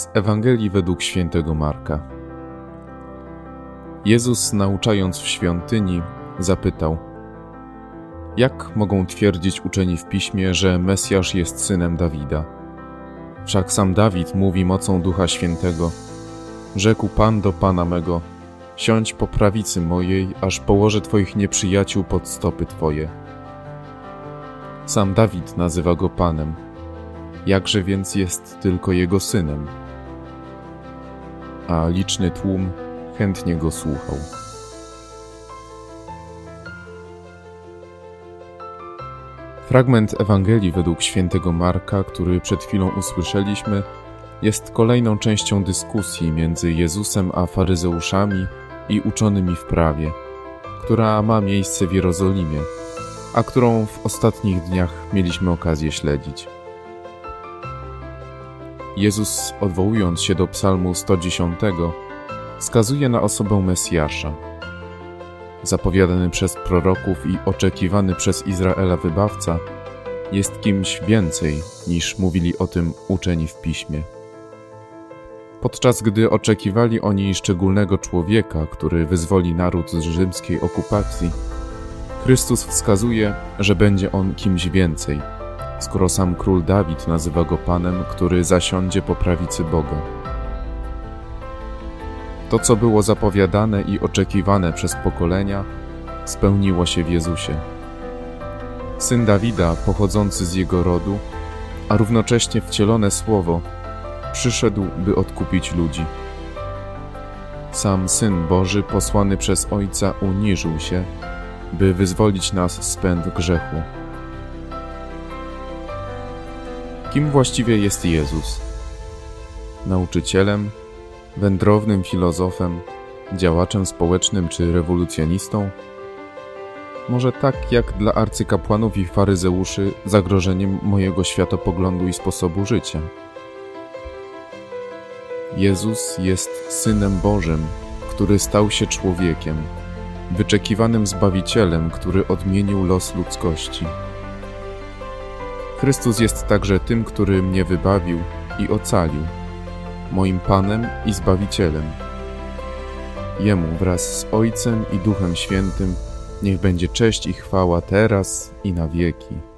Z Ewangelii według świętego Marka. Jezus, nauczając w świątyni, zapytał: Jak mogą twierdzić uczeni w piśmie, że Mesjasz jest synem Dawida? Wszak sam Dawid mówi mocą Ducha Świętego: Rzekł Pan do Pana mego: Siądź po prawicy mojej, aż położę Twoich nieprzyjaciół pod stopy Twoje. Sam Dawid nazywa go Panem. Jakże więc jest tylko jego synem? A liczny tłum chętnie go słuchał. Fragment Ewangelii według świętego Marka, który przed chwilą usłyszeliśmy, jest kolejną częścią dyskusji między Jezusem a faryzeuszami i uczonymi w prawie, która ma miejsce w Jerozolimie, a którą w ostatnich dniach mieliśmy okazję śledzić. Jezus, odwołując się do Psalmu 110, wskazuje na osobę Mesjasza. Zapowiadany przez proroków i oczekiwany przez Izraela wybawca jest kimś więcej niż mówili o tym uczeni w piśmie. Podczas gdy oczekiwali oni szczególnego człowieka, który wyzwoli naród z rzymskiej okupacji, Chrystus wskazuje, że będzie on kimś więcej, skoro sam król Dawid nazywa go Panem, który zasiądzie po prawicy Boga. To, co było zapowiadane i oczekiwane przez pokolenia, spełniło się w Jezusie. Syn Dawida, pochodzący z jego rodu, a równocześnie wcielone słowo, przyszedł, by odkupić ludzi. Sam Syn Boży, posłany przez Ojca, uniżył się, by wyzwolić nas z pęd grzechu. Kim właściwie jest Jezus? Nauczycielem, wędrownym filozofem, działaczem społecznym czy rewolucjonistą? Może tak jak dla arcykapłanów i faryzeuszy zagrożeniem mojego światopoglądu i sposobu życia. Jezus jest Synem Bożym, który stał się człowiekiem, wyczekiwanym Zbawicielem, który odmienił los ludzkości. Chrystus jest także tym, który mnie wybawił i ocalił, moim Panem i Zbawicielem. Jemu wraz z Ojcem i Duchem Świętym niech będzie cześć i chwała teraz i na wieki.